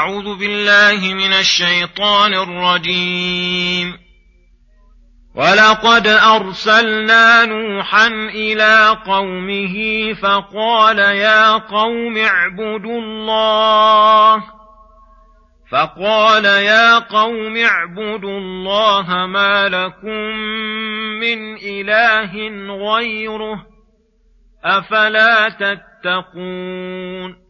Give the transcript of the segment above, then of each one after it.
أعوذ بالله من الشيطان الرجيم. ولقد أرسلنا نوحا إلى قومه فقال يا قوم اعبدوا الله. فقال يا قوم اعبدوا الله ما لكم من إله غيره أفلا تتقون.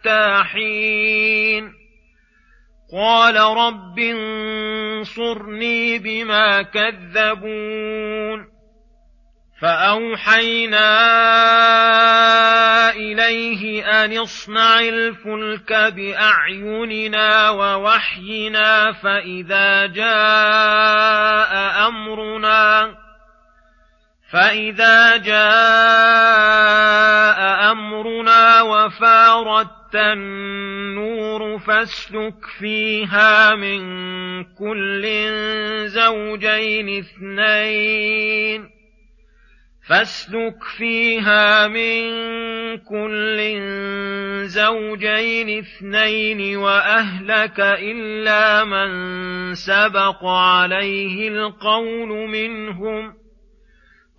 حتى حين قال رب انصرني بما كذبون. فأوحينا إليه أن اصنع الفلك بأعيننا ووحينا فإذا جاء أمرنا فإذا جاء وفارت النور فاسلك فيها من كل زوجين اثنين فاسلك فيها من كل زوجين اثنين وأهلك إلا من سبق عليه القول منهم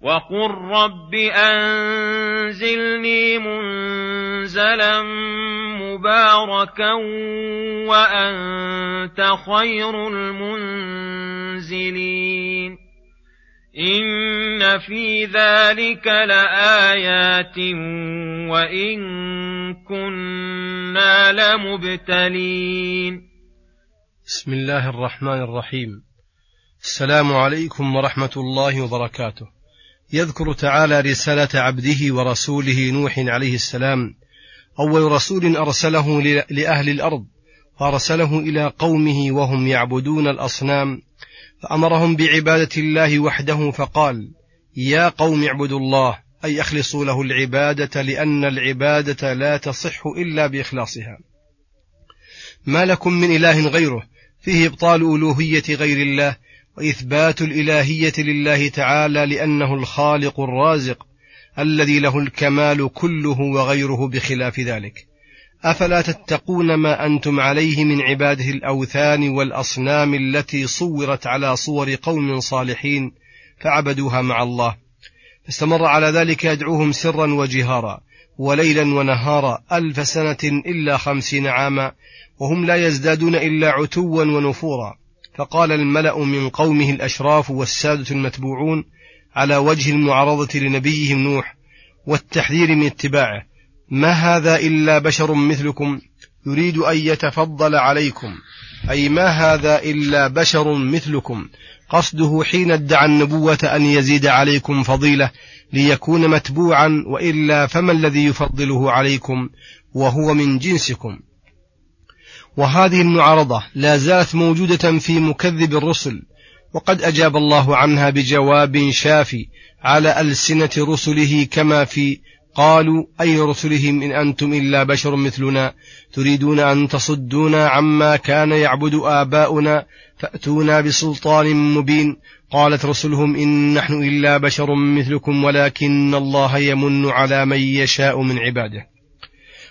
وقل رب انزلني منزلا مباركا وانت خير المنزلين ان في ذلك لايات وان كنا لمبتلين بسم الله الرحمن الرحيم. السلام عليكم ورحمة الله وبركاته. يذكر تعالى رسالة عبده ورسوله نوح عليه السلام. أول رسول أرسله لأهل الأرض فأرسله إلى قومه وهم يعبدون الأصنام فأمرهم بعبادة الله وحده فقال يا قوم اعبدوا الله أي أخلصوا له العبادة لأن العبادة لا تصح إلا بإخلاصها. ما لكم من إله غيره فيه إبطال ألوهية غير الله وإثبات الإلهية لله تعالى لأنه الخالق الرازق الذي له الكمال كله وغيره بخلاف ذلك. أفلا تتقون ما أنتم عليه من عباده الأوثان والأصنام التي صورت على صور قوم صالحين فعبدوها مع الله. فاستمر على ذلك يدعوهم سرا وجهارا وليلا ونهارا ألف سنة إلا خمسين عاما وهم لا يزدادون إلا عتوا ونفورا. فقال الملأ من قومه الأشراف والسادة المتبوعون على وجه المعارضة لنبيهم نوح والتحذير من اتباعه ما هذا إلا بشر مثلكم يريد أن يتفضل عليكم. أي ما هذا إلا بشر مثلكم. قصده حين ادعى النبوة أن يزيد عليكم فضيلة ليكون متبوعا وإلا فما الذي يفضله عليكم؟ وهو من جنسكم. وهذه المعارضة لا زالت موجودة في مكذب الرسل وقد أجاب الله عنها بجواب شافي على ألسنة رسله كما في قالوا أي رسلهم إن أنتم إلا بشر مثلنا تريدون أن تصدونا عما كان يعبد آباؤنا فأتونا بسلطان مبين قالت رسلهم إن نحن إلا بشر مثلكم ولكن الله يمن على من يشاء من عباده.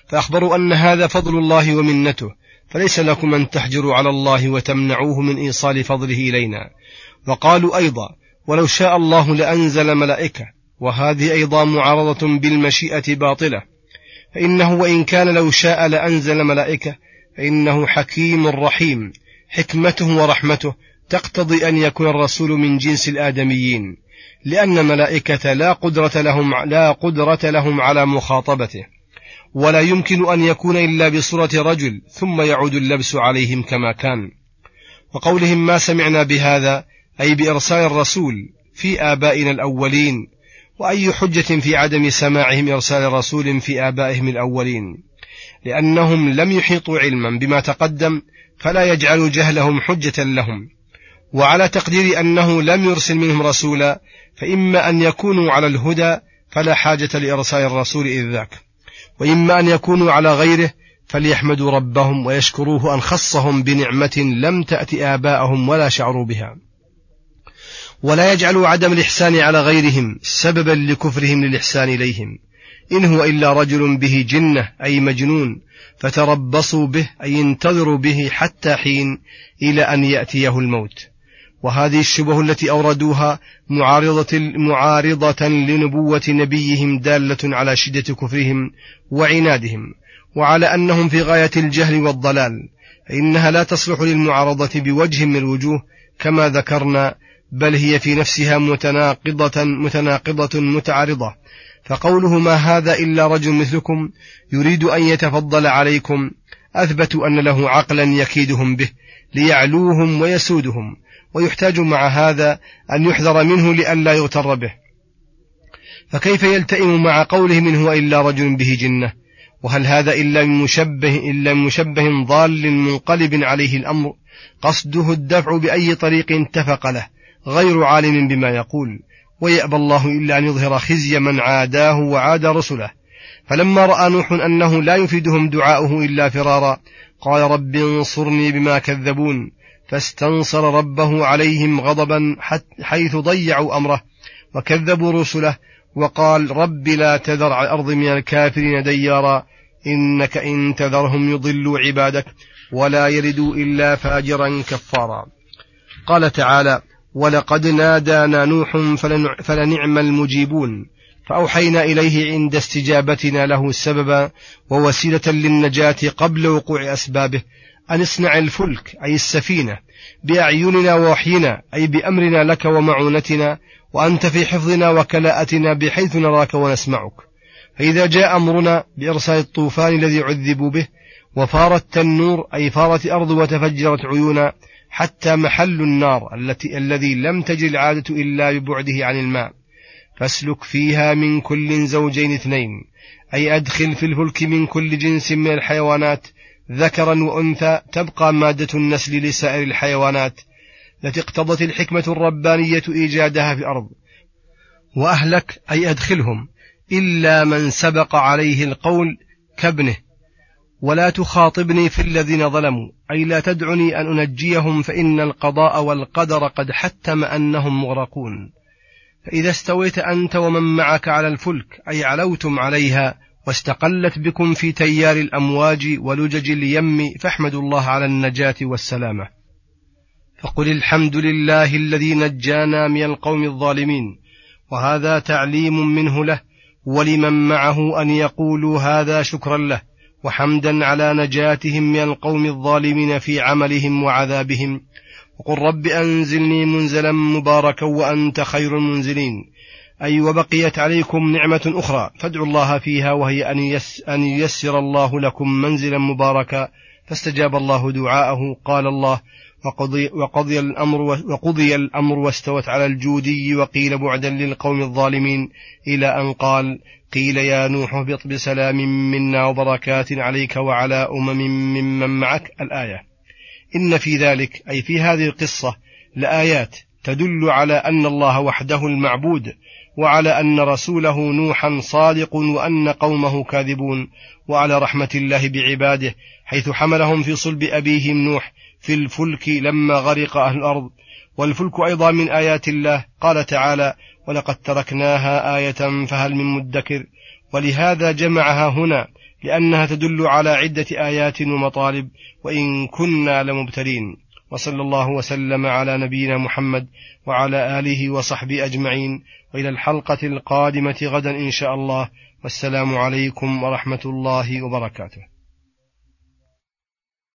فأخبروا أن هذا فضل الله ومنته فليس لكم أن تحجروا على الله وتمنعوه من إيصال فضله إلينا. وقالوا أيضا ولو شاء الله لأنزل ملائكة وهذه أيضا معارضة بالمشيئة باطلة. فإنه وإن كان لو شاء لأنزل ملائكة فإنه حكيم رحيم حكمته ورحمته تقتضي أن يكون الرسول من جنس الآدميين. لأن الملائكة لا قدرة لهم لا قدرة لهم على مخاطبته. ولا يمكن أن يكون إلا بصورة رجل ثم يعود اللبس عليهم كما كان. وقولهم ما سمعنا بهذا أي بإرسال الرسول في آبائنا الأولين وأي حجة في عدم سماعهم إرسال رسول في آبائهم الأولين. لأنهم لم يحيطوا علما بما تقدم فلا يجعل جهلهم حجة لهم. وعلى تقدير أنه لم يرسل منهم رسولا فإما أن يكونوا على الهدى فلا حاجة لإرسال الرسول إذ ذاك. وإما أن يكونوا على غيره فليحمدوا ربهم ويشكروه أن خصهم بنعمة لم تأت آباءهم ولا شعروا بها. ولا يجعلوا عدم الإحسان على غيرهم سببا لكفرهم للإحسان إليهم. إن هو إلا رجل به جنة أي مجنون فتربصوا به أي انتظروا به حتى حين إلى أن يأتيه الموت. وهذه الشبه التي أوردوها معارضة, معارضة لنبوة نبيهم دالة على شدة كفرهم وعنادهم وعلى أنهم في غاية الجهل والضلال فإنها لا تصلح للمعارضة بوجه من الوجوه كما ذكرنا بل هي في نفسها متناقضة متناقضة متعارضة. فقوله ما هذا إلا رجل مثلكم يريد أن يتفضل عليكم أثبتوا أن له عقلا يكيدهم به ليعلوهم ويسودهم ويحتاج مع هذا أن يحذر منه لئلا يغتر به. فكيف يلتئم مع قوله من هو إلا رجل به جنة؟ وهل هذا إلا من مشبه إلا من مشبه ضال منقلب عليه الأمر؟ قصده الدفع بأي طريق اتفق له غير عالم بما يقول. ويأبى الله إلا أن يظهر خزي من عاداه وعاد رسله. فلما رأى نوح أنه لا يفيدهم دعاؤه إلا فرارا قال رب انصرني بما كذبون. فاستنصر ربه عليهم غضبا حيث ضيعوا أمره وكذبوا رسله وقال رب لا تذر على الأرض من الكافرين ديارا إنك إن تذرهم يضلوا عبادك ولا يلدوا إلا فاجرا كفارا. قال تعالى ولقد نادانا نوح فلنعم المجيبون فأوحينا إليه عند استجابتنا له سببا ووسيلة للنجاة قبل وقوع أسبابه أن اصنع الفلك أي السفينة بأعيننا ووحينا أي بأمرنا لك ومعونتنا وأنت في حفظنا وكلاءتنا بحيث نراك ونسمعك. فإذا جاء أمرنا بإرسال الطوفان الذي عذبوا به وفار التنور أي فارت الأرض وتفجرت عيونا حتى محل النار التي الذي لم تجد العادة إلا ببعده عن الماء. فاسلك فيها من كل زوجين اثنين أي أدخل في الفلك من كل جنس من الحيوانات ذكرا وأنثى تبقى مادة النسل لسائر الحيوانات التي اقتضت الحكمة الربانية إيجادها في الأرض. وأهلك أي أدخلهم إلا من سبق عليه القول كابنه. ولا تخاطبني في الذين ظلموا أي لا تدعني أن أنجيهم فإن القضاء والقدر قد حتم أنهم مغرقون. فإذا استويت أنت ومن معك على الفلك أي علوتم عليها واستقلت بكم في تيار الأمواج ولجج اليم فاحمدوا الله على النجاة والسلامة. فقل الحمد لله الذي نجانا من القوم الظالمين وهذا تعليم منه له ولمن معه أن يقولوا هذا شكرا له وحمدا على نجاتهم من القوم الظالمين في عملهم وعذابهم. وقل رب أنزلني منزلا مباركا وأنت خير المنزلين. أي وبقيت عليكم نعمة أخرى. فادعوا الله فيها وهي أن, يس أن ييسر الله لكم منزلا مباركا. فاستجاب الله دعاءه قال الله وقضي, وقضي الأمر وقضي الأمر واستوت على الجودي وقيل بعدا للقوم الظالمين إلى أن قال قيل يا نوح اهبط بسلام منا وبركات عليك وعلى أمم ممن معك. الآية إن في ذلك أي في هذه القصة لآيات تدل على أن الله وحده المعبود وعلى أن رسوله نوحا صادق وأن قومه كاذبون وعلى رحمة الله بعباده حيث حملهم في صلب أبيهم نوح في الفلك لما غرق أهل الأرض. والفلك أيضا من آيات الله. قال تعالى ولقد تركناها آية فهل من مدكر ولهذا جمعها هنا لأنها تدل على عدة آيات ومطالب وإن كنا لمبتلين. وصلى الله وسلم على نبينا محمد وعلى آله وصحبه أجمعين. وإلى الحلقة القادمة غدا إن شاء الله. والسلام عليكم ورحمة الله وبركاته.